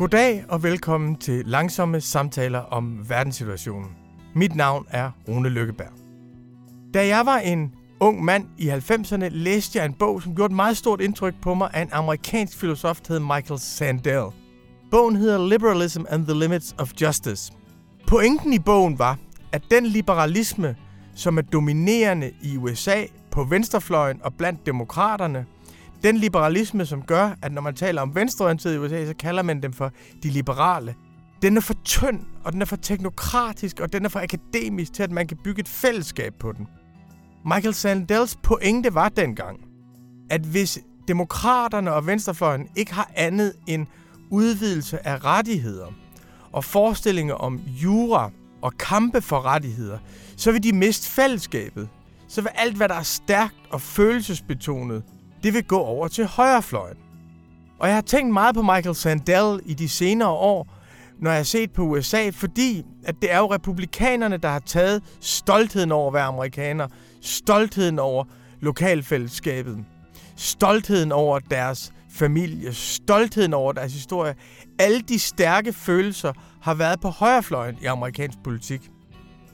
Goddag og velkommen til langsomme samtaler om verdenssituationen. Mit navn er Rune Lykkeberg. Da jeg var en ung mand i 90'erne, læste jeg en bog, som gjorde et meget stort indtryk på mig af en amerikansk filosof, der hed Michael Sandel. Bogen hedder Liberalism and the Limits of Justice. Pointen i bogen var, at den liberalisme, som er dominerende i USA på venstrefløjen og blandt demokraterne, den liberalisme, som gør, at når man taler om venstreorienteret i USA, så kalder man dem for de liberale. Den er for tynd, og den er for teknokratisk, og den er for akademisk til, at man kan bygge et fællesskab på den. Michael Sandels pointe var dengang, at hvis demokraterne og venstrefløjen ikke har andet end udvidelse af rettigheder og forestillinger om jura og kampe for rettigheder, så vil de miste fællesskabet. Så vil alt, hvad der er stærkt og følelsesbetonet, det vil gå over til højrefløjen. Og jeg har tænkt meget på Michael Sandel i de senere år, når jeg har set på USA, fordi at det er jo republikanerne, der har taget stoltheden over at være amerikaner, stoltheden over lokalfællesskabet, stoltheden over deres familie, stoltheden over deres historie. Alle de stærke følelser har været på højrefløjen i amerikansk politik.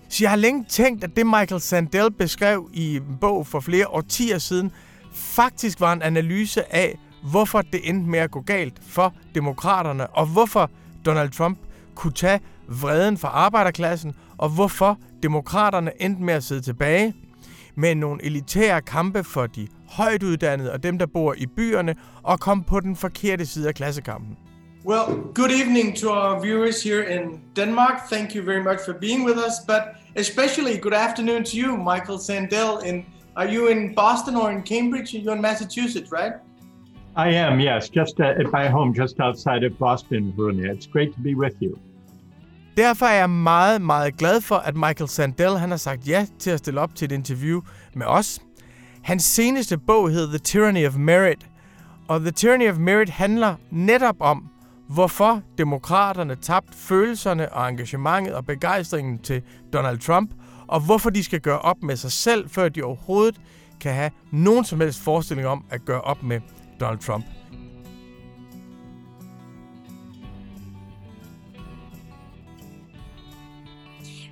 Så jeg har længe tænkt, at det Michael Sandel beskrev i en bog for flere årtier siden, faktisk var en analyse af, hvorfor det endte med at gå galt for demokraterne, og hvorfor Donald Trump kunne tage vreden fra arbejderklassen, og hvorfor demokraterne endte med at sidde tilbage med nogle elitære kampe for de højt uddannede og dem, der bor i byerne, og kom på den forkerte side af klassekampen. Well, good evening to our viewers here in Denmark. Thank you very much for being with us, but especially good afternoon to you, Michael Sandel in Are you in Boston or in Cambridge? You're in Massachusetts, right? I am, yes, just uh, at my home just outside of Boston, Bruni. It's great to be with you. Derfor er jeg meget, meget glad for, at Michael Sandel han har sagt ja til at stille op til et interview med os. Hans seneste bog hedder The Tyranny of Merit, og The Tyranny of Merit handler netop om, hvorfor demokraterne tabte følelserne og engagementet og begejstringen til Donald Trump – og hvorfor de skal gøre op med sig selv, før de overhovedet kan have nogen som helst forestilling om at gøre op med Donald Trump.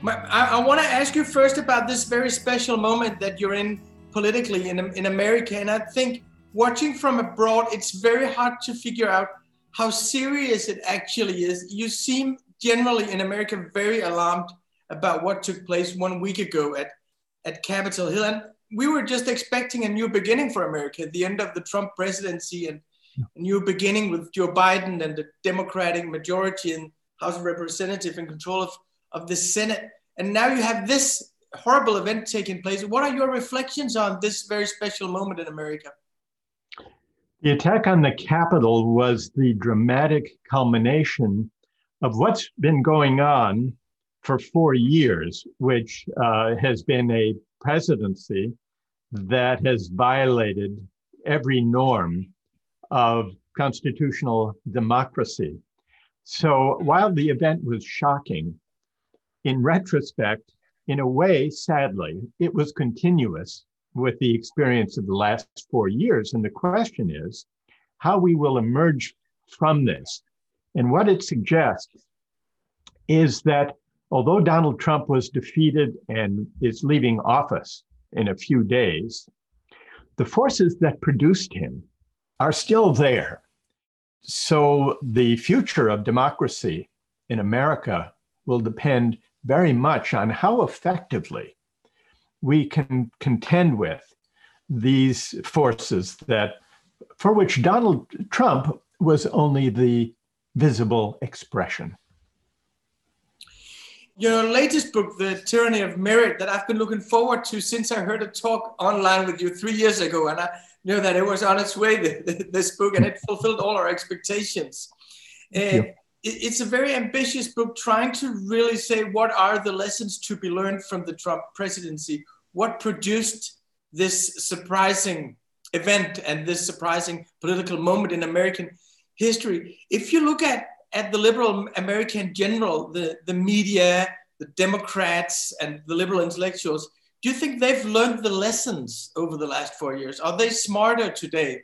I, want to ask you first about this very special moment that you're in politically in, in America. And I think watching from abroad, it's very hard to figure out how serious it actually is. You seem generally in America very alarmed about what took place one week ago at, at Capitol Hill. And we were just expecting a new beginning for America the end of the Trump presidency and a new beginning with Joe Biden and the Democratic majority in House of Representatives in control of, of the Senate. And now you have this horrible event taking place. What are your reflections on this very special moment in America? The attack on the Capitol was the dramatic culmination of what's been going on for four years, which uh, has been a presidency that has violated every norm of constitutional democracy. So while the event was shocking, in retrospect, in a way, sadly, it was continuous with the experience of the last four years. And the question is how we will emerge from this. And what it suggests is that although Donald Trump was defeated and is leaving office in a few days, the forces that produced him are still there. So the future of democracy in America will depend very much on how effectively we can contend with these forces that for which Donald Trump was only the visible expression your latest book, The Tyranny of Merit, that I've been looking forward to since I heard a talk online with you three years ago. And I knew that it was on its way, this book, and it fulfilled all our expectations. Uh, it's a very ambitious book trying to really say what are the lessons to be learned from the Trump presidency? What produced this surprising event and this surprising political moment in American history? If you look at at the liberal America in general, the, the media, the Democrats, and the liberal intellectuals, do you think they've learned the lessons over the last four years? Are they smarter today?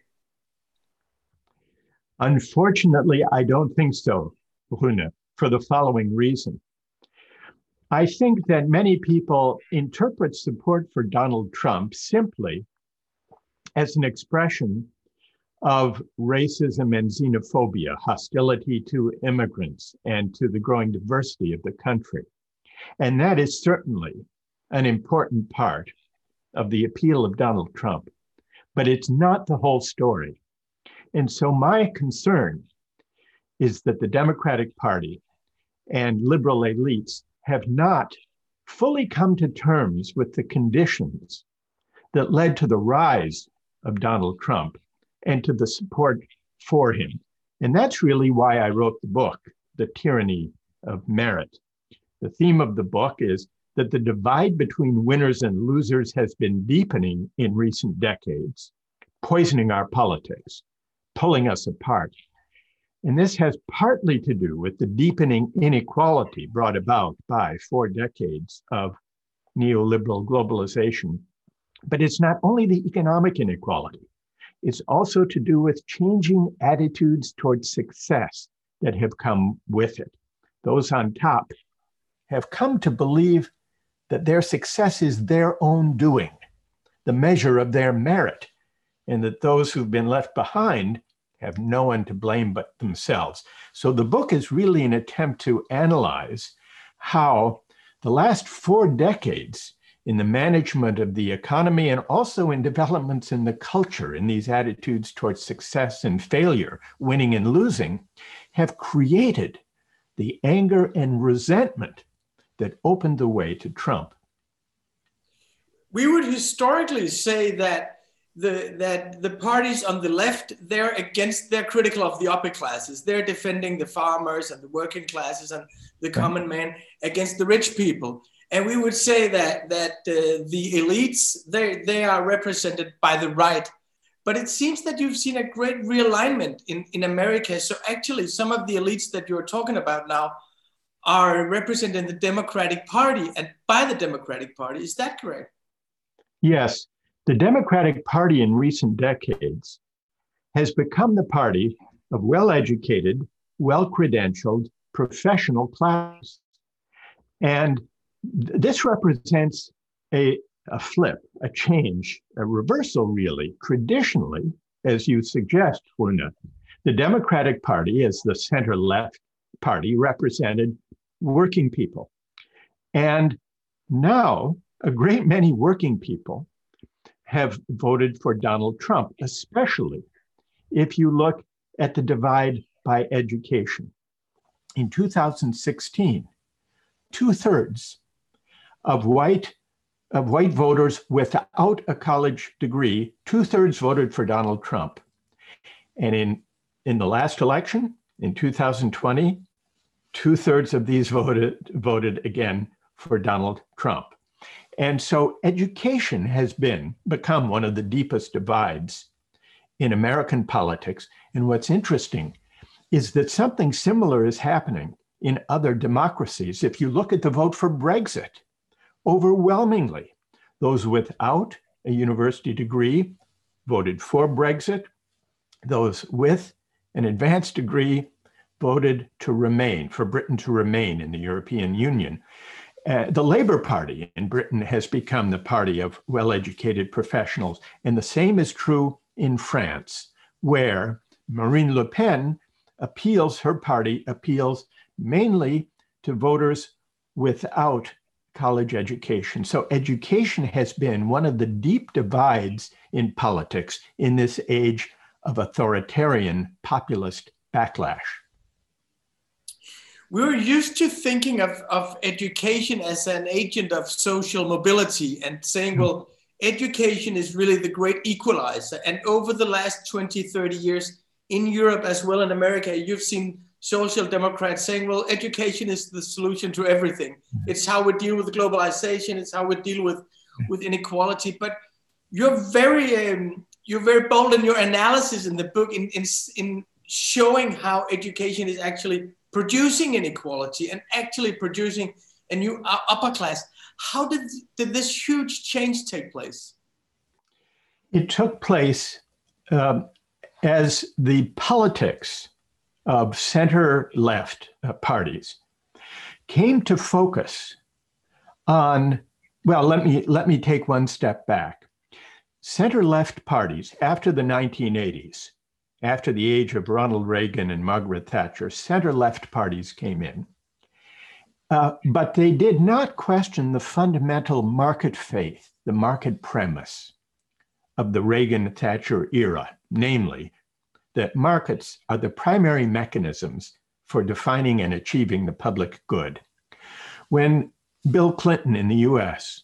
Unfortunately, I don't think so. Rune, for the following reason. I think that many people interpret support for Donald Trump simply as an expression of racism and xenophobia, hostility to immigrants and to the growing diversity of the country. And that is certainly an important part of the appeal of Donald Trump, but it's not the whole story. And so my concern is that the Democratic Party and liberal elites have not fully come to terms with the conditions that led to the rise of Donald Trump and to the support for him. And that's really why I wrote the book, The Tyranny of Merit. The theme of the book is that the divide between winners and losers has been deepening in recent decades, poisoning our politics, pulling us apart. And this has partly to do with the deepening inequality brought about by four decades of neoliberal globalization. But it's not only the economic inequality, it's also to do with changing attitudes towards success that have come with it. Those on top have come to believe that their success is their own doing, the measure of their merit, and that those who've been left behind have no one to blame but themselves. So the book is really an attempt to analyze how the last four decades in the management of the economy and also in developments in the culture, in these attitudes towards success and failure, winning and losing, have created the anger and resentment that opened the way to Trump. We would historically say that the that the parties on the left they're against they're critical of the upper classes. They're defending the farmers and the working classes and the common man against the rich people and we would say that that uh, the elites they they are represented by the right. But it seems that you've seen a great realignment in in america. So actually some of the elites that you're talking about now are represented in the democratic party and by the democratic party. Is that correct? Yes. The democratic party in recent decades has become the party of well-educated well-credentialed professional class. And this represents a, a flip, a change, a reversal, really. Traditionally, as you suggest, Rune, the Democratic Party, as the center left party, represented working people. And now, a great many working people have voted for Donald Trump, especially if you look at the divide by education. In 2016, two thirds of white of white voters without a college degree, two thirds voted for Donald Trump. And in, in the last election, in 2020, two thirds of these voted, voted again for Donald Trump. And so education has been become one of the deepest divides in American politics. And what's interesting is that something similar is happening in other democracies. If you look at the vote for Brexit, Overwhelmingly, those without a university degree voted for Brexit. Those with an advanced degree voted to remain, for Britain to remain in the European Union. Uh, the Labour Party in Britain has become the party of well educated professionals. And the same is true in France, where Marine Le Pen appeals, her party appeals mainly to voters without college education. So, education has been one of the deep divides in politics in this age of authoritarian populist backlash. We're used to thinking of, of education as an agent of social mobility and saying, well, education is really the great equalizer. And over the last 20, 30 years in Europe as well in America, you've seen social democrats saying, well, education is the solution to everything. It's how we deal with globalization. It's how we deal with, with inequality. But you're very, um, you're very bold in your analysis in the book in, in, in showing how education is actually producing inequality and actually producing a new upper class. How did, did this huge change take place? It took place um, as the politics of center left uh, parties came to focus on well let me let me take one step back. Center left parties after the 1980s after the age of Ronald Reagan and Margaret Thatcher center left parties came in uh, but they did not question the fundamental market faith the market premise of the Reagan Thatcher era namely that markets are the primary mechanisms for defining and achieving the public good. When Bill Clinton in the US,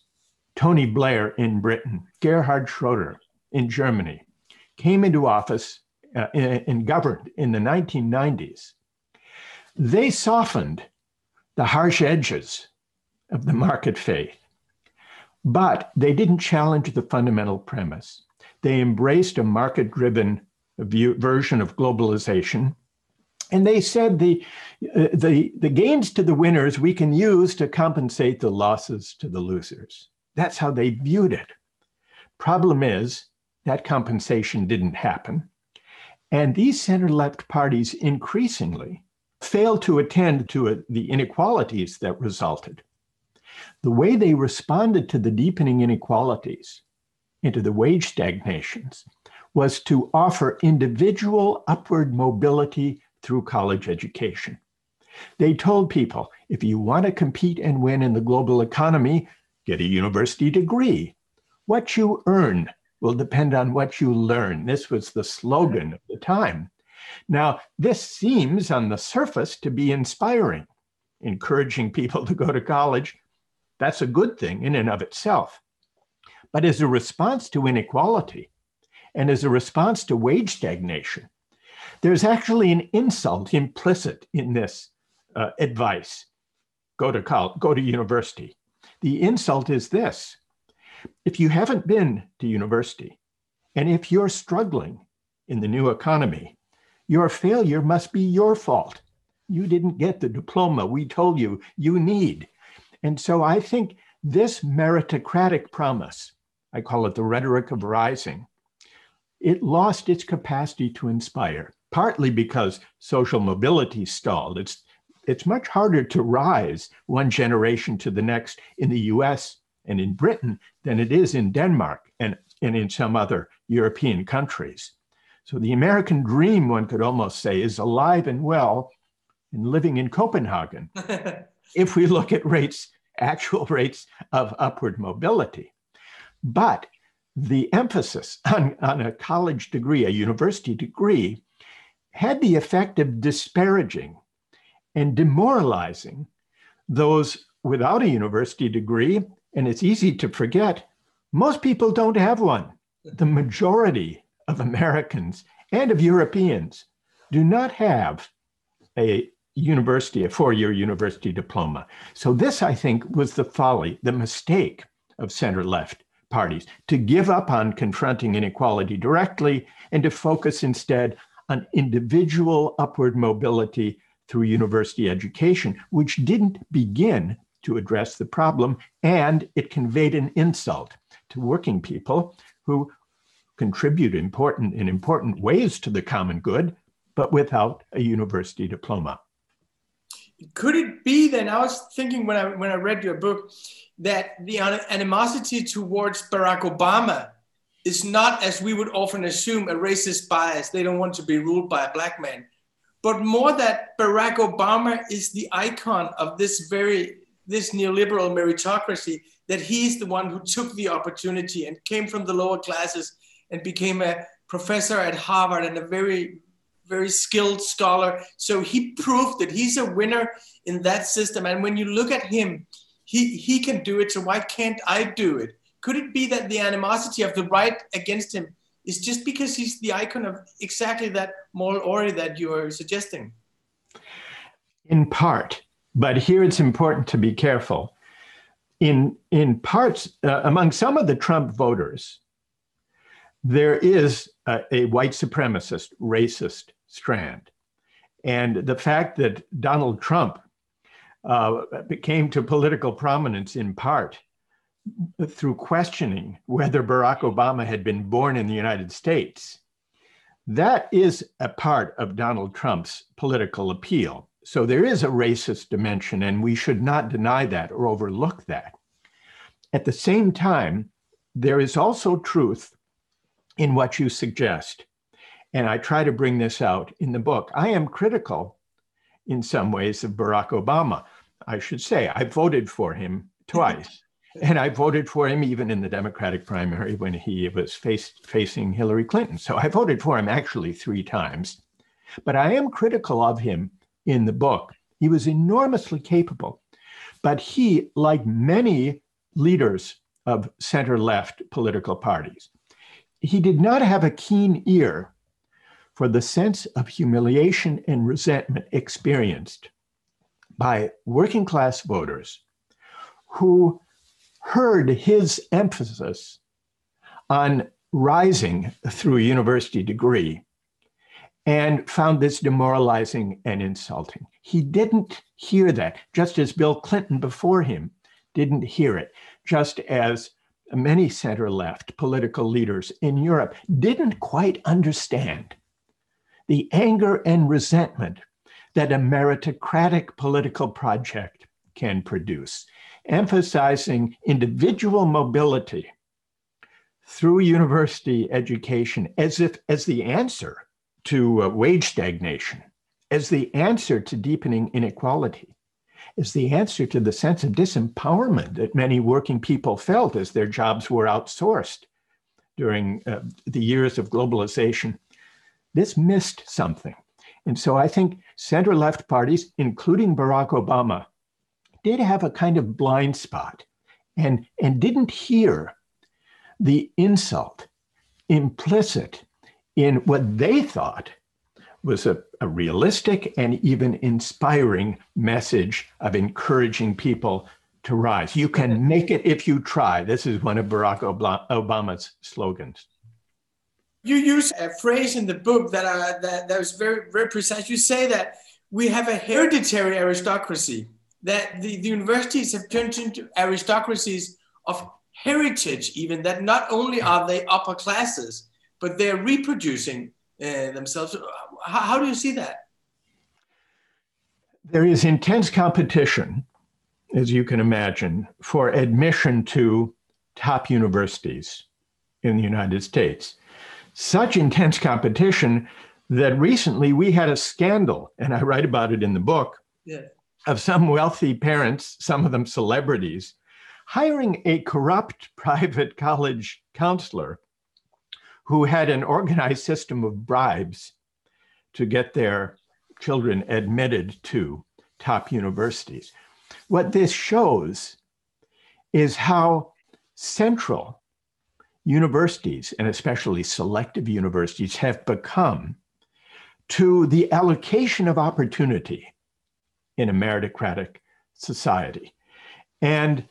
Tony Blair in Britain, Gerhard Schroeder in Germany came into office uh, and governed in the 1990s, they softened the harsh edges of the market faith. But they didn't challenge the fundamental premise. They embraced a market driven view, version of globalization. And they said the, uh, the, the gains to the winners we can use to compensate the losses to the losers. That's how they viewed it. Problem is, that compensation didn't happen. And these center left parties increasingly failed to attend to a, the inequalities that resulted. The way they responded to the deepening inequalities, into the wage stagnations, was to offer individual upward mobility through college education. They told people if you want to compete and win in the global economy, get a university degree. What you earn will depend on what you learn. This was the slogan of the time. Now, this seems on the surface to be inspiring, encouraging people to go to college. That's a good thing in and of itself. But as a response to inequality, and as a response to wage stagnation. There's actually an insult implicit in this uh, advice go to college, go to university. The insult is this if you haven't been to university, and if you're struggling in the new economy, your failure must be your fault. You didn't get the diploma we told you you need. And so I think this meritocratic promise, I call it the rhetoric of rising, it lost its capacity to inspire, partly because social mobility stalled. It's, it's much harder to rise one generation to the next in the US and in Britain than it is in Denmark and, and in some other European countries. So the American dream, one could almost say, is alive and well and living in Copenhagen. if we look at rates, actual rates of upward mobility. But the emphasis on, on a college degree, a university degree, had the effect of disparaging and demoralizing those without a university degree. And it's easy to forget, most people don't have one. The majority of Americans and of Europeans do not have a university, a four year university diploma. So, this, I think, was the folly, the mistake of center left parties to give up on confronting inequality directly and to focus instead on individual upward mobility through university education, which didn't begin to address the problem, and it conveyed an insult to working people who contribute important in important ways to the common good, but without a university diploma. Could it be then? I was thinking when I when I read your book that the animosity towards Barack Obama is not, as we would often assume, a racist bias. They don't want to be ruled by a black man, but more that Barack Obama is the icon of this very this neoliberal meritocracy. That he's the one who took the opportunity and came from the lower classes and became a professor at Harvard and a very very skilled scholar. So he proved that he's a winner in that system. And when you look at him, he, he can do it, so why can't I do it? Could it be that the animosity of the right against him is just because he's the icon of exactly that moral order that you are suggesting? In part, but here it's important to be careful. In, in parts, uh, among some of the Trump voters, there is a, a white supremacist, racist strand. And the fact that Donald Trump uh, came to political prominence in part through questioning whether Barack Obama had been born in the United States That is a part of Donald Trump's political appeal. So there is a racist dimension, and we should not deny that or overlook that. At the same time, there is also truth in what you suggest. And I try to bring this out in the book. I am critical in some ways of Barack Obama. I should say, I voted for him twice. and I voted for him even in the Democratic primary when he was face, facing Hillary Clinton. So I voted for him actually three times. But I am critical of him in the book. He was enormously capable. But he, like many leaders of center left political parties, he did not have a keen ear for the sense of humiliation and resentment experienced by working class voters who heard his emphasis on rising through a university degree and found this demoralizing and insulting. He didn't hear that, just as Bill Clinton before him didn't hear it, just as many center left political leaders in Europe didn't quite understand the anger and resentment that a meritocratic political project can produce, emphasizing individual mobility through university education as if as the answer to uh, wage stagnation, as the answer to deepening inequality, as the answer to the sense of disempowerment that many working people felt as their jobs were outsourced during uh, the years of globalization. This missed something. And so I think center left parties, including Barack Obama, did have a kind of blind spot and, and didn't hear the insult implicit in what they thought was a, a, realistic and even inspiring message of encouraging people to rise. You can make it if you try. This is one of Barack Obama's slogans. You use a phrase in the book that, uh, that, that was very, very precise. You say that we have a hereditary aristocracy, that the, the universities have turned into aristocracies of heritage, even that not only are they upper classes, but they're reproducing uh, themselves. How, how do you see that? There is intense competition, as you can imagine, for admission to top universities in the United States. Such intense competition that recently we had a scandal, and I write about it in the book, yeah. of some wealthy parents, some of them celebrities, hiring a corrupt private college counselor who had an organized system of bribes to get their children admitted to top universities. What this shows is how central universities, and especially selective universities, have become to the allocation of opportunity in a meritocratic society. And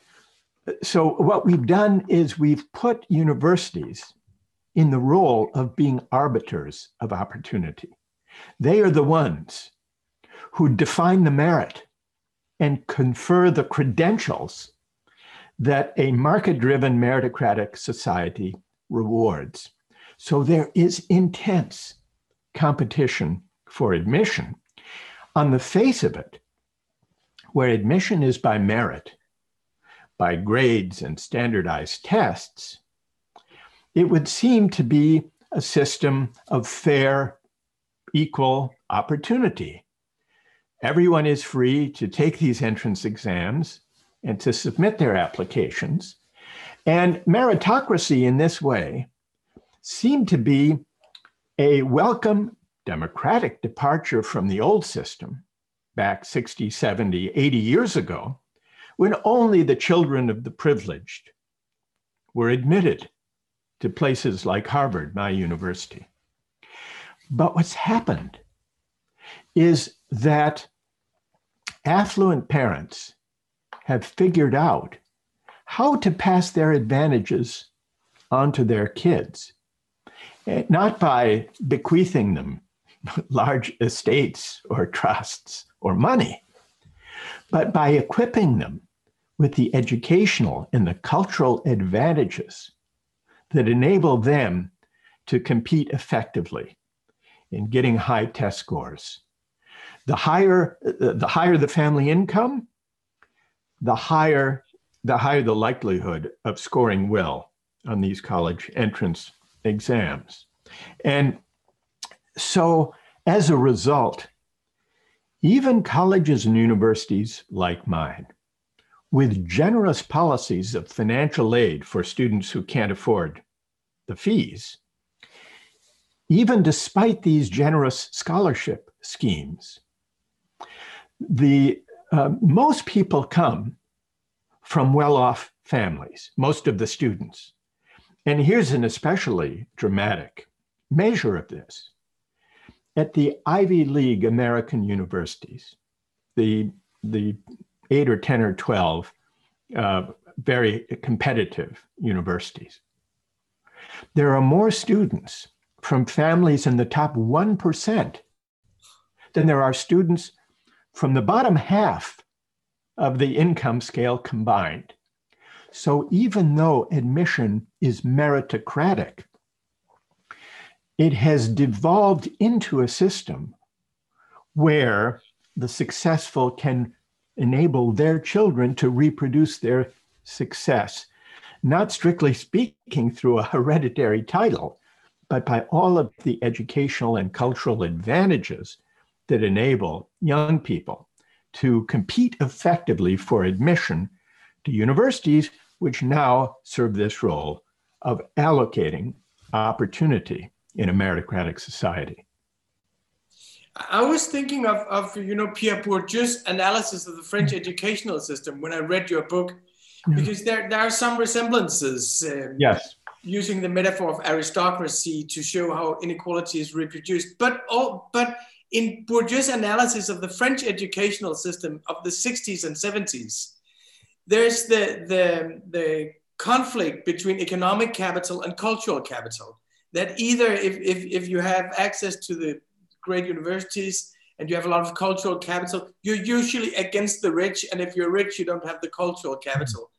so, what we've done is we've put universities in the role of being arbiters of opportunity. They are the ones who define the merit and confer the credentials that a market driven meritocratic society rewards. So there is intense competition for admission. On the face of it, where admission is by merit, by grades and standardized tests, it would seem to be a system of fair, equal opportunity. Everyone is free to take these entrance exams and to submit their applications. And meritocracy in this way seemed to be a welcome democratic departure from the old system back 60, 70, 80 years ago, when only the children of the privileged were admitted to places like Harvard, my university. But what's happened is that affluent parents have figured out how to pass their advantages onto their kids, eh, not by bequeathing them large estates or trusts or money, but by equipping them with the educational and the cultural advantages that enable them to compete effectively in getting high test scores. The higher the higher the family income, the higher the higher the likelihood of scoring well on these college entrance exams. And so as a result, even colleges and universities like mine, with generous policies of financial aid for students who can't afford the fees, even despite these generous scholarship schemes, the uh, most people come from well-off families, most of the students. And here's an especially dramatic measure of this. At the Ivy League American universities, the, the eight or 10 or 12 uh, very competitive universities, there are more students from families in the top 1% than there are students from the bottom half of the income scale combined. So even though admission is meritocratic, it has devolved into a system where the successful can enable their children to reproduce their success, not strictly speaking through a hereditary title, but by all of the educational and cultural advantages that enable young people to compete effectively for admission to universities, which now serve this role of allocating opportunity in a meritocratic society. I was thinking of, of you know Pierre Bourdieu's analysis of the French mm. educational system when I read your book, because there, there are some resemblances. Um, yes using the metaphor of aristocracy to show how inequality is reproduced. But all, but in Bourdieu's analysis of the French educational system of the 60s and 70s, there's the, the, the conflict between economic capital and cultural capital. That either if, if, if you have access to the great universities and you have a lot of cultural capital, you're usually against the rich. And if you're rich, you don't have the cultural capital.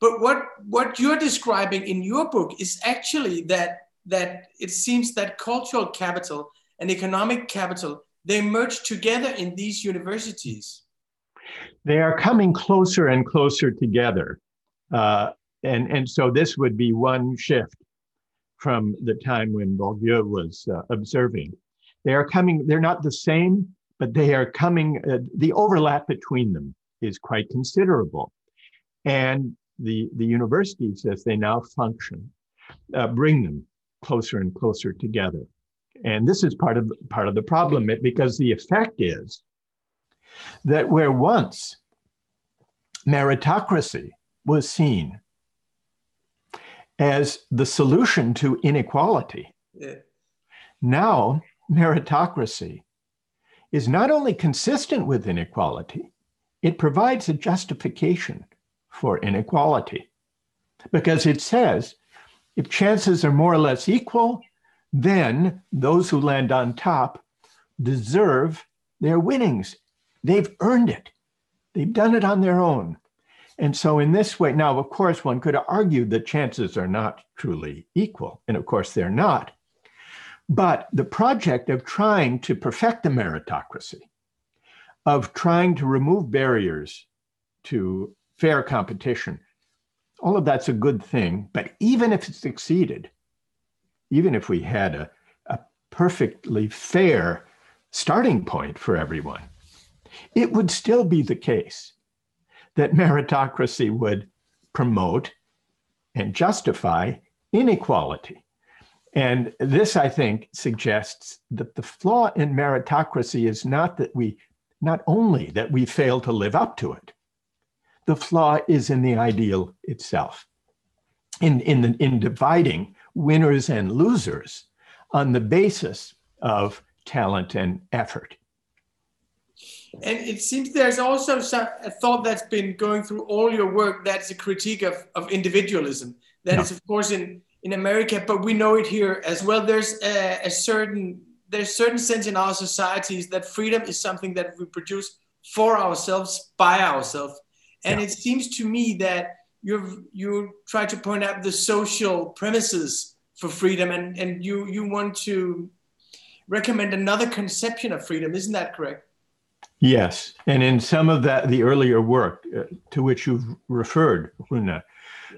But what, what you're describing in your book is actually that, that it seems that cultural capital and economic capital, they merge together in these universities. They are coming closer and closer together. Uh, and, and so this would be one shift from the time when Bourdieu was uh, observing. They are coming, they're not the same, but they are coming, uh, the overlap between them is quite considerable. And the, the universities as they now function uh, bring them closer and closer together. And this is part of part of the problem because the effect is that where once meritocracy was seen as the solution to inequality, yeah. now meritocracy is not only consistent with inequality, it provides a justification for inequality. Because it says if chances are more or less equal, then those who land on top deserve their winnings. They've earned it, they've done it on their own. And so, in this way, now, of course, one could argue that chances are not truly equal. And of course, they're not. But the project of trying to perfect the meritocracy, of trying to remove barriers to fair competition. All of that's a good thing. But even if it succeeded, even if we had a, a perfectly fair starting point for everyone, it would still be the case that meritocracy would promote and justify inequality. And this, I think, suggests that the flaw in meritocracy is not that we, not only that we fail to live up to it, the flaw is in the ideal itself, in, in, the, in dividing winners and losers on the basis of talent and effort. And it seems there's also a thought that's been going through all your work that's a critique of, of individualism. That is, of course, in, in America, but we know it here as well. There's a, a certain there's certain sense in our societies that freedom is something that we produce for ourselves, by ourselves. And yeah. it seems to me that you you try to point out the social premises for freedom, and, and you you want to recommend another conception of freedom. Isn't that correct? Yes, and in some of that, the earlier work uh, to which you've referred, Rune,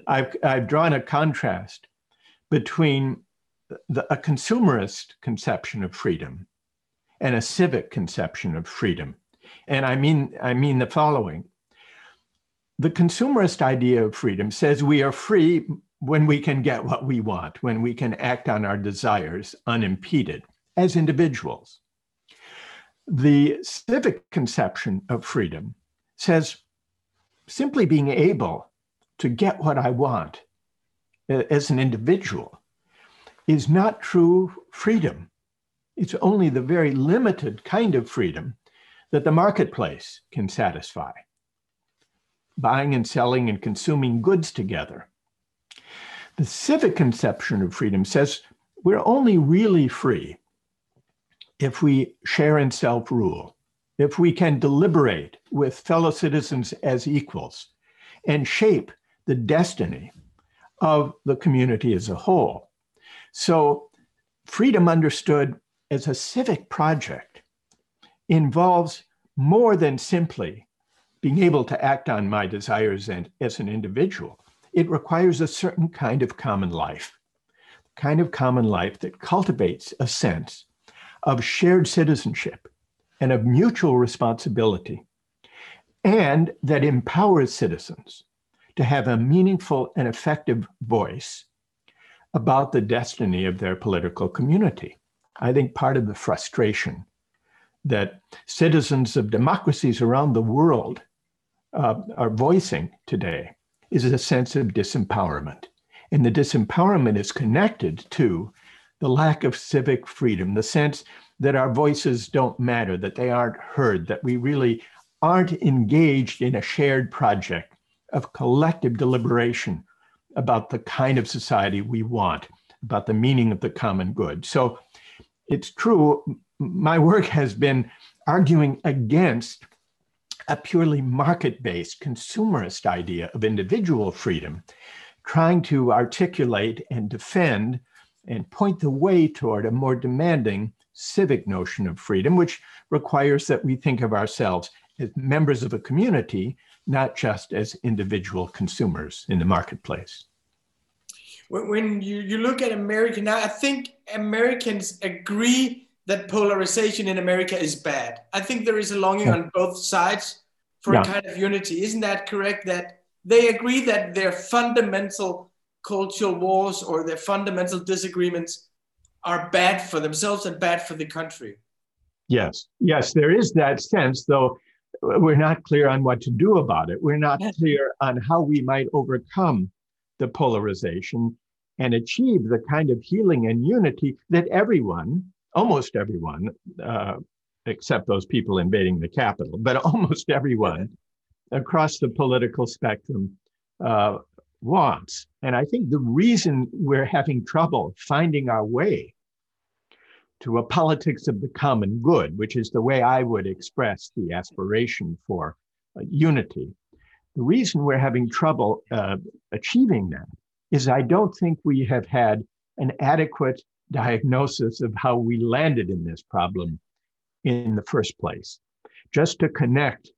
I've, I've drawn a contrast between the, a consumerist conception of freedom and a civic conception of freedom. And I mean, I mean the following. The consumerist idea of freedom says we are free when we can get what we want, when we can act on our desires unimpeded as individuals. The civic conception of freedom says simply being able to get what I want uh, as an individual is not true freedom. It's only the very limited kind of freedom that the marketplace can satisfy. Buying and selling and consuming goods together. The civic conception of freedom says we're only really free if we share in self rule, if we can deliberate with fellow citizens as equals and shape the destiny of the community as a whole. So, freedom understood as a civic project involves more than simply being able to act on my desires and as an individual. It requires a certain kind of common life, the kind of common life that cultivates a sense of shared citizenship and of mutual responsibility, and that empowers citizens to have a meaningful and effective voice about the destiny of their political community. I think part of the frustration that citizens of democracies around the world uh, are voicing today is a sense of disempowerment. And the disempowerment is connected to the lack of civic freedom, the sense that our voices don't matter, that they aren't heard, that we really aren't engaged in a shared project of collective deliberation about the kind of society we want, about the meaning of the common good. So it's true, my work has been arguing against a purely market based consumerist idea of individual freedom, trying to articulate and defend and point the way toward a more demanding civic notion of freedom, which requires that we think of ourselves as members of a community, not just as individual consumers in the marketplace. When you, you look at America now, I think Americans agree that polarization in America is bad. I think there is a longing on both sides for yeah. a kind of unity. Isn't that correct? That they agree that their fundamental cultural wars or their fundamental disagreements are bad for themselves and bad for the country. Yes, yes, there is that sense, though uh, we're not clear on what to do about it. We're not clear on how we might overcome the polarization and achieve the kind of healing and unity that everyone, almost everyone, uh, except those people invading the Capitol, but almost everyone across the political spectrum uh, wants. And I think the reason we're having trouble finding our way to a politics of the common good, which is the way I would express the aspiration for uh, unity. The reason we're having trouble uh, achieving that is I don't think we have had an adequate diagnosis of how we landed in this problem in the first place. Just to connect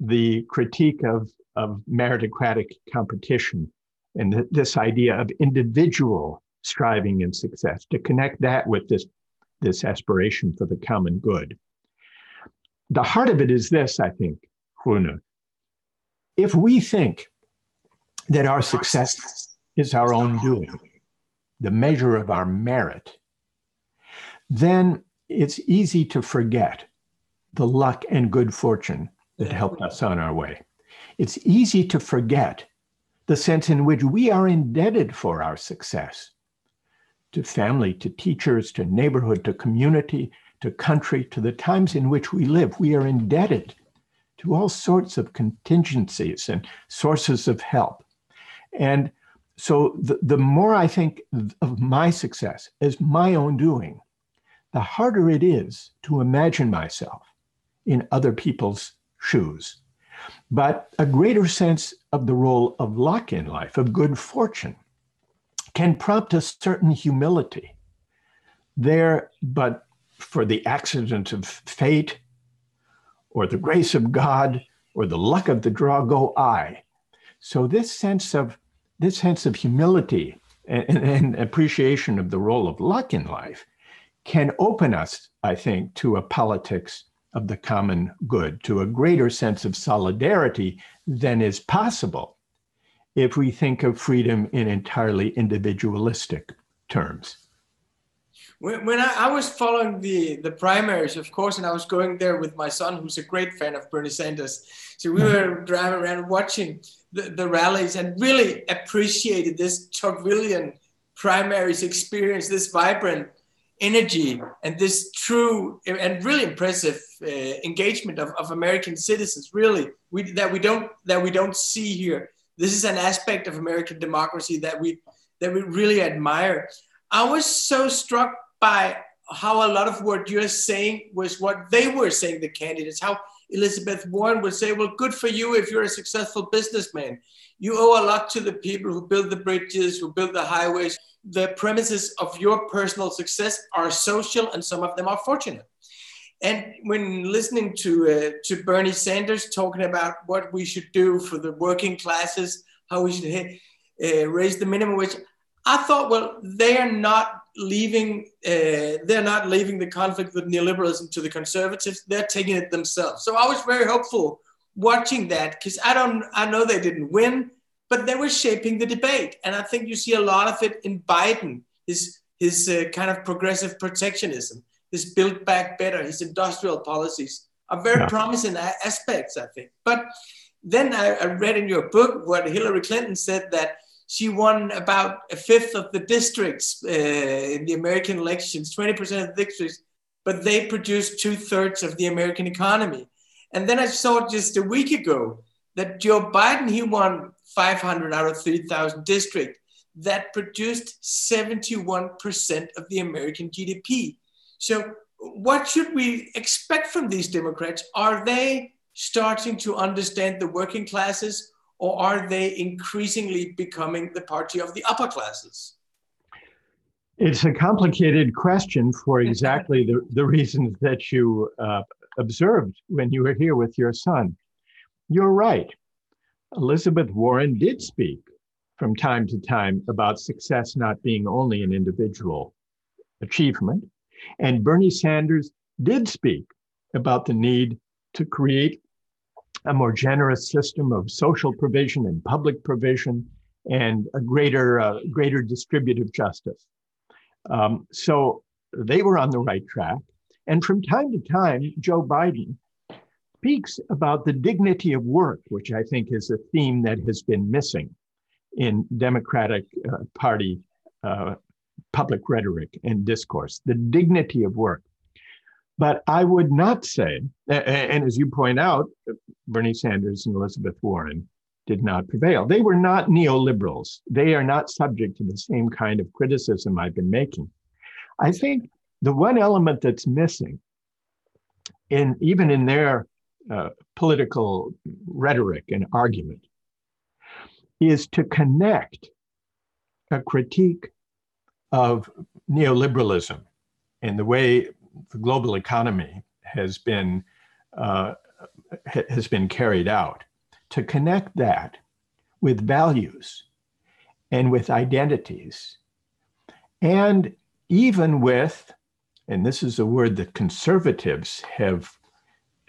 the critique of, of meritocratic competition and th- this idea of individual striving and success, to connect that with this this aspiration for the common good. The heart of it is this, I think, Rune. If we think that our success is our own doing, the measure of our merit, then it's easy to forget the luck and good fortune that helped us on our way. It's easy to forget the sense in which we are indebted for our success to family, to teachers, to neighborhood, to community, to country, to the times in which we live. We are indebted to all sorts of contingencies and sources of help. And so the, the more I think of my success as my own doing, the harder it is to imagine myself in other people's shoes. But a greater sense of the role of luck in life, of good fortune, can prompt a certain humility there, but for the accident of fate or the grace of God or the luck of the draw go I. So this sense of this sense of humility and, and, appreciation of the role of luck in life can open us, I think, to a politics of the common good, to a greater sense of solidarity than is possible if we think of freedom in entirely individualistic terms. When, when I, I, was following the, the primaries, of course, and I was going there with my son, who's a great fan of Bernie Sanders. So we were driving around watching the, the rallies and really appreciated this Tocquevillian primaries experience, this vibrant energy and this true and really impressive uh, engagement of, of American citizens. Really, we, that we don't that we don't see here. This is an aspect of American democracy that we that we really admire. I was so struck by how a lot of what you're saying was what they were saying, the candidates, how Elizabeth Warren would say, well, good for you if you're a successful businessman. You owe a lot to the people who build the bridges, who build the highways. The premises of your personal success are social, and some of them are fortunate. And when listening to uh, to Bernie Sanders talking about what we should do for the working classes, how we should uh, raise the minimum wage, I thought, well, they are not leaving. Uh, they're not leaving the conflict with neoliberalism to the conservatives. They're taking it themselves. So I was very hopeful watching that because I don't. I know they didn't win, but they were shaping the debate, and I think you see a lot of it in Biden. His his uh, kind of progressive protectionism, his build back better, his industrial policies are very yeah. promising aspects, I think. But then I, I read in your book what Hillary Clinton said that she won about a fifth of the districts uh, in the American elections, 20% of the districts, but they produced two thirds of the American economy. And then I saw just a week ago that Joe Biden, he won 500 out of 3,000 districts that produced 71% of the American GDP. So, what should we expect from these Democrats? Are they starting to understand the working classes? Or are they increasingly becoming the party of the upper classes? It's a complicated question for exactly the, the reasons that you uh, observed when you were here with your son. You're right. Elizabeth Warren did speak from time to time about success not being only an individual achievement. And Bernie Sanders did speak about the need to create a more generous system of social provision and public provision and a greater, uh, greater distributive justice. Um, so they were on the right track. And from time to time, Joe Biden speaks about the dignity of work, which I think is a theme that has been missing in Democratic uh, Party uh, public rhetoric and discourse, the dignity of work. But I would not say, and as you point out, Bernie Sanders and Elizabeth Warren did not prevail. They were not neoliberals. They are not subject to the same kind of criticism I've been making. I think the one element that's missing in even in their uh, political rhetoric and argument is to connect a critique of neoliberalism and the way the global economy has been uh, has been carried out to connect that with values and with identities and even with and this is a word that conservatives have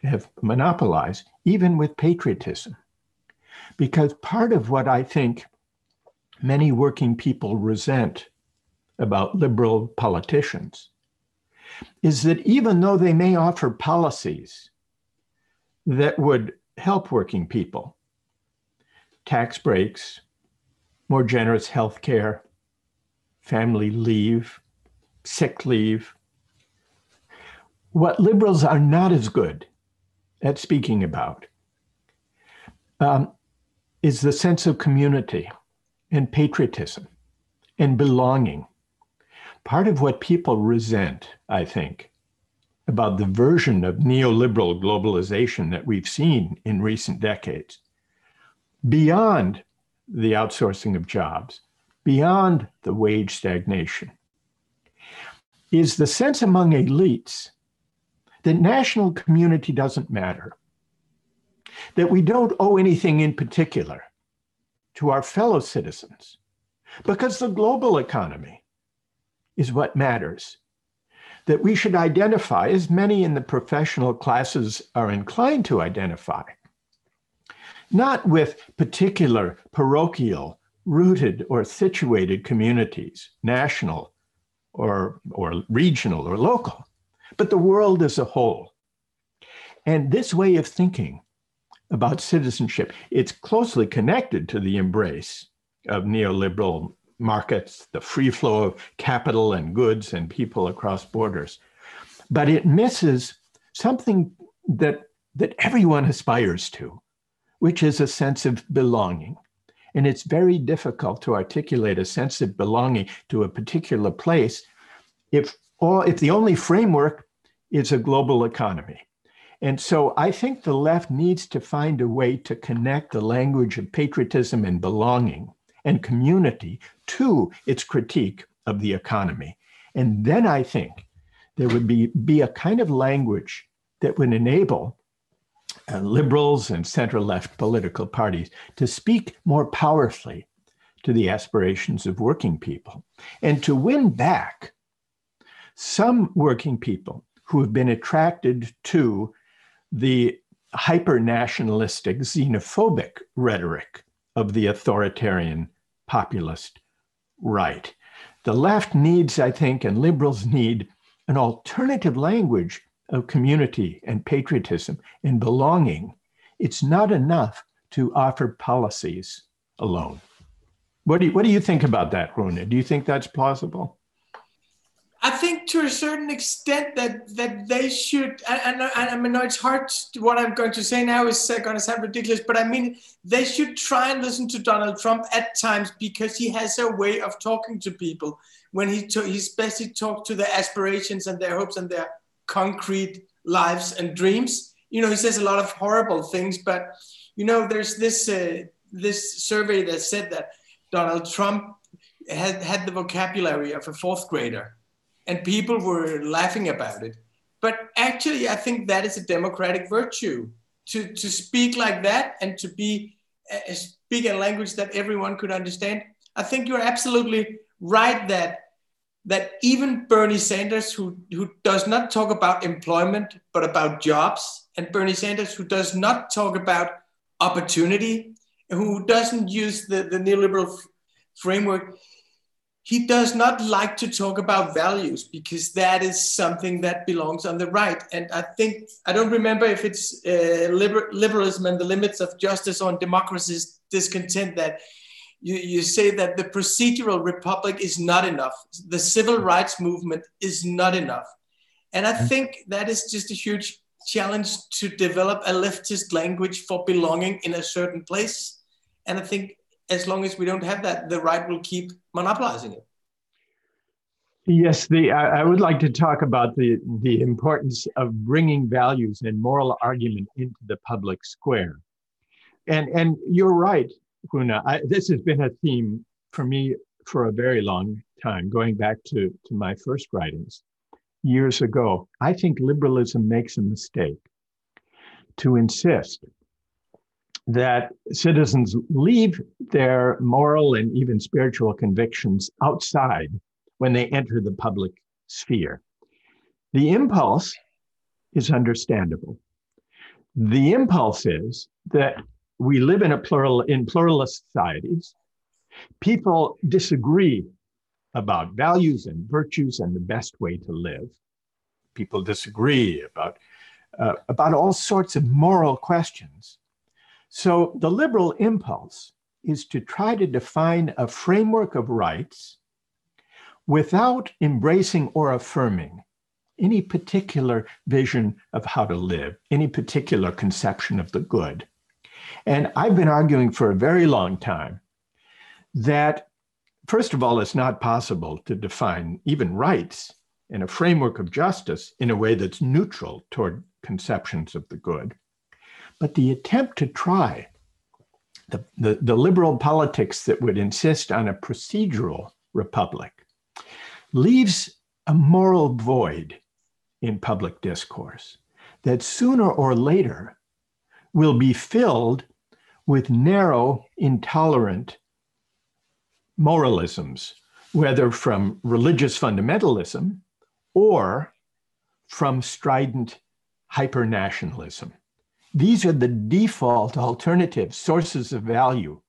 have monopolized even with patriotism. Because part of what i think many working people resent about liberal politicians is that even though they may offer policies that would help working people, tax breaks, more generous health care, family leave, sick leave, what liberals are not as good at speaking about um, is the sense of community and patriotism and belonging part of what people resent, I think, about the version of neoliberal globalization that we've seen in recent decades, beyond the outsourcing of jobs, beyond the wage stagnation, is the sense among elites that national community doesn't matter, that we don't owe anything in particular to our fellow citizens, because the global economy is what matters. That we should identify, as many in the professional classes are inclined to identify, not with particular parochial, rooted, or situated communities, national or, or regional or local, but the world as a whole. And this way of thinking about citizenship, it's closely connected to the embrace of neoliberal markets, the free flow of capital and goods and people across borders. But it misses something that, that everyone aspires to, which is a sense of belonging. And it's very difficult to articulate a sense of belonging to a particular place if, all, if the only framework is a global economy. And so I think the left needs to find a way to connect the language of patriotism and belonging and community to its critique of the economy. And then I think there would be, be a kind of language that would enable uh, liberals and center left political parties to speak more powerfully to the aspirations of working people and to win back some working people who have been attracted to the hyper nationalistic, xenophobic rhetoric of the authoritarian populist right. The left needs, I think, and liberals need an alternative language of community and patriotism and belonging. It's not enough to offer policies alone. What do you, what do you think about that, Rune? Do you think that's plausible? I think to a certain extent that that they should, and, I mean, it's hard. To, what I'm going to say now is uh, going to sound ridiculous, but I mean, they should try and listen to Donald Trump at times because he has a way of talking to people when he to, he especially talks to their aspirations and their hopes and their concrete lives and dreams. You know, he says a lot of horrible things, but you know, there's this uh, this survey that said that Donald Trump had had the vocabulary of a fourth grader and people were laughing about it. But actually, I think that is a democratic virtue to, to speak like that and to be uh, speak a language that everyone could understand. I think you're absolutely right that that even Bernie Sanders, who, who does not talk about employment but about jobs, and Bernie Sanders, who does not talk about opportunity, who doesn't use the, the neoliberal f- framework, he does not like to talk about values because that is something that belongs on the right. And I think, I don't remember if it's uh, liber- liberalism and the limits of justice on democracy's discontent that you, you say that the procedural republic is not enough. The civil rights movement is not enough. And I mm. think that is just a huge challenge to develop a leftist language for belonging in a certain place. And I think as long as we don't have that, the right will keep monopolizing it. Yes, the I, I would like to talk about the the importance of bringing values and moral argument into the public square. And and you're right, Rune. I, this has been a theme for me for a very long time, going back to, to my first writings years ago. I think liberalism makes a mistake to insist that citizens leave their moral and even spiritual convictions outside when they enter the public sphere. The impulse is understandable. The impulse is that we live in a plural in pluralist societies. People disagree about values and virtues and the best way to live. People disagree about uh, about all sorts of moral questions. So the liberal impulse is to try to define a framework of rights without embracing or affirming any particular vision of how to live, any particular conception of the good. And I've been arguing for a very long time that, first of all, it's not possible to define even rights in a framework of justice in a way that's neutral toward conceptions of the good. But the attempt to try the, the, the liberal politics that would insist on a procedural republic leaves a moral void in public discourse that sooner or later will be filled with narrow, intolerant moralisms, whether from religious fundamentalism or from strident hypernationalism. These are the default alternative sources of value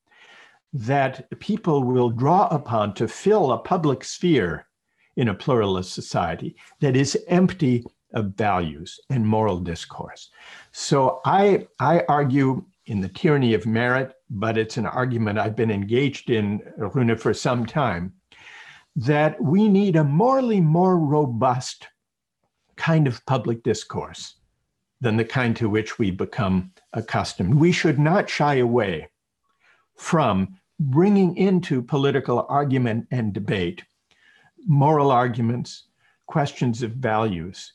that people will draw upon to fill a public sphere in a pluralist society that is empty of values and moral discourse. So I, I argue in the tyranny of merit, but it's an argument I've been engaged in, Rune, for some time, that we need a morally more robust kind of public discourse than the kind to which we become accustomed. We should not shy away from bringing into political argument and debate moral arguments, questions of values.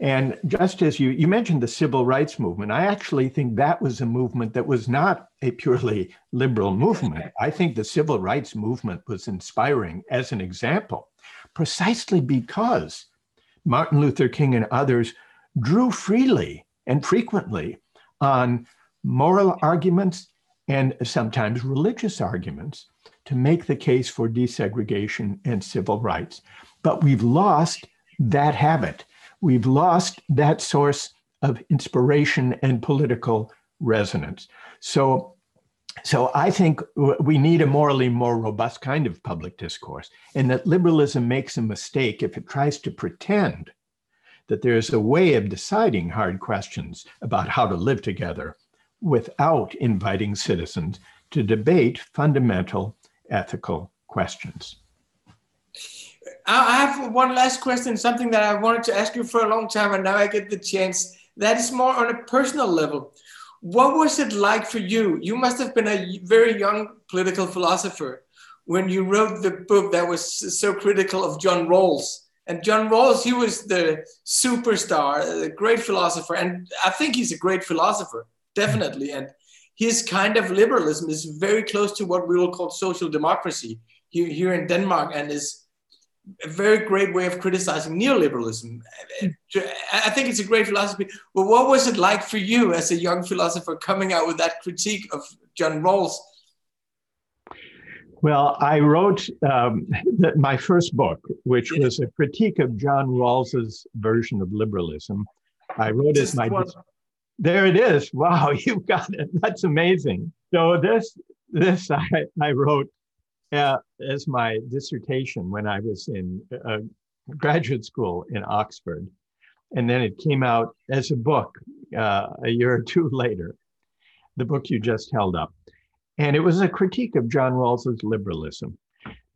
And just as you, you mentioned the civil rights movement, I actually think that was a movement that was not a purely liberal movement. I think the civil rights movement was inspiring as an example, precisely because Martin Luther King and others drew freely and frequently on moral arguments and sometimes religious arguments to make the case for desegregation and civil rights. But we've lost that habit. We've lost that source of inspiration and political resonance. So, so I think we need a morally more robust kind of public discourse, and that liberalism makes a mistake if it tries to pretend that there's a way of deciding hard questions about how to live together without inviting citizens to debate fundamental ethical questions. I have one last question, something that I wanted to ask you for a long time, and now I get the chance. That is more on a personal level. What was it like for you? You must have been a very young political philosopher when you wrote the book that was so critical of John Rawls. And John Rawls, he was the superstar, the great philosopher, and I think he's a great philosopher, definitely. And his kind of liberalism is very close to what we will call social democracy here, here in Denmark and is a very great way of criticizing neoliberalism. I think it's a great philosophy. But what was it like for you as a young philosopher coming out with that critique of John Rawls? Well, I wrote um, the, my first book, which was a critique of John Rawls's version of liberalism. I wrote it my. There it is. Wow, you've got it. That's amazing. So this this I, I wrote uh, as my dissertation when I was in uh, graduate school in Oxford, and then it came out as a book uh, a year or two later. The book you just held up, and it was a critique of John Rawls's liberalism,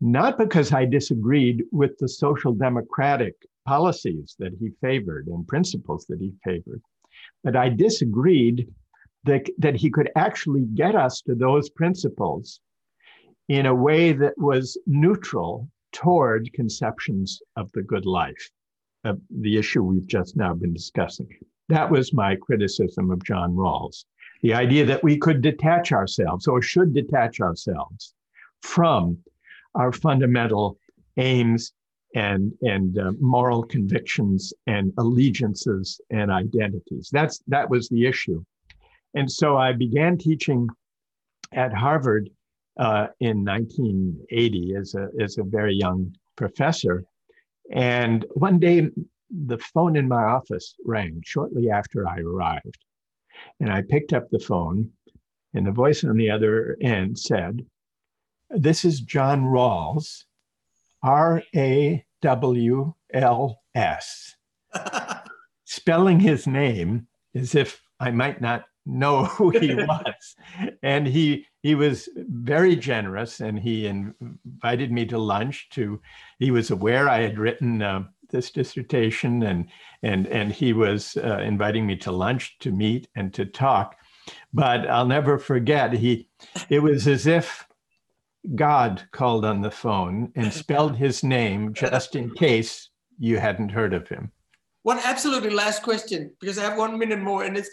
not because I disagreed with the social democratic policies that he favored and principles that he favored but I disagreed that, that he could actually get us to those principles in a way that was neutral toward conceptions of the good life, of the issue we've just now been discussing. That was my criticism of John Rawls. The idea that we could detach ourselves or should detach ourselves from our fundamental aims and and uh, moral convictions and allegiances and identities. That's that was the issue, and so I began teaching at Harvard uh, in 1980 as a as a very young professor, and one day the phone in my office rang shortly after I arrived, and I picked up the phone, and the voice on the other end said, "This is John Rawls." R A W L S, spelling his name as if I might not know who he was. and he he was very generous and he invited me to lunch to he was aware I had written uh, this dissertation and and and he was uh, inviting me to lunch to meet and to talk but I'll never forget he it was as if God called on the phone and spelled his name just in case you hadn't heard of him. One absolutely last question, because I have one minute more, and it's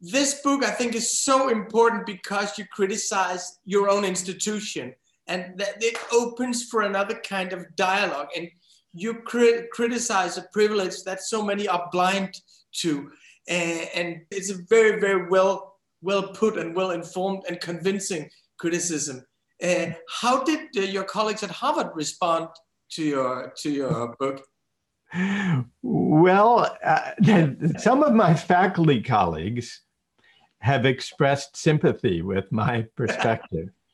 this book I think is so important because you criticize your own institution and that it opens for another kind of dialogue. And you cri- criticize a privilege that so many are blind to. And, and it's a very, very well well put and well informed and convincing criticism. Uh, how did uh, your colleagues at Harvard respond to your to your book? Well, uh, some of my faculty colleagues have expressed sympathy with my perspective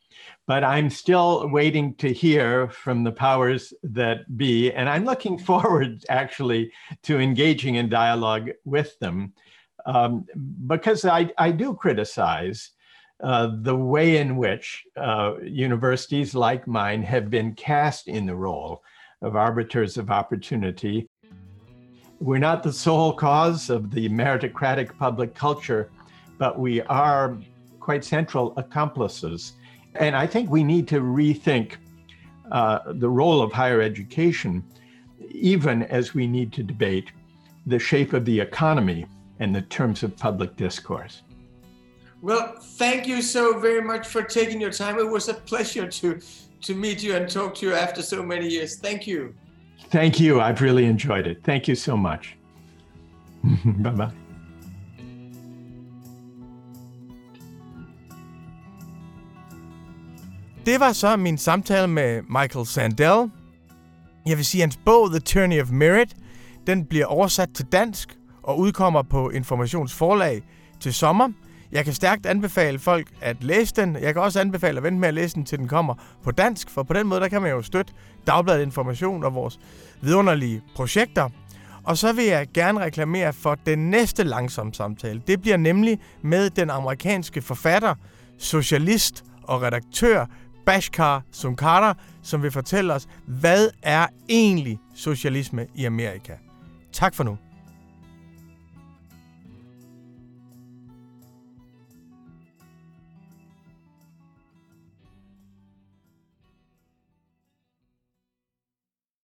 but I'm still waiting to hear from the powers that be. And I'm looking forward actually to engaging in dialogue with them um, because I, I do criticize uh, the way in which uh, universities like mine have been cast in the role of arbiters of opportunity. We're not the sole cause of the meritocratic public culture, but we are quite central accomplices. And I think we need to rethink uh, the role of higher education, even as we need to debate the shape of the economy and the terms of public discourse. Well, thank you so very much for taking your time. It was a pleasure to, to meet you and talk to you after so many years. Thank you. Thank you. I've really enjoyed it. Thank you so much. bye bye. Det var så min samtale med Michael Sandel. Jeg vil sige, at hans bog The Tyranny of Merit, den bliver oversat til dansk og udkommer på Informationsforlag til sommer. Jeg kan stærkt anbefale folk at læse den. Jeg kan også anbefale at vente med at læse den, til den kommer på dansk, for på den måde der kan man jo støtte Dagbladet Information og vores vidunderlige projekter. Og så vil jeg gerne reklamere for den næste langsom samtale. Det bliver nemlig med den amerikanske forfatter, socialist og redaktør Bashkar Sunkara, som vil fortælle os, hvad er egentlig socialisme i Amerika. Tak for nu.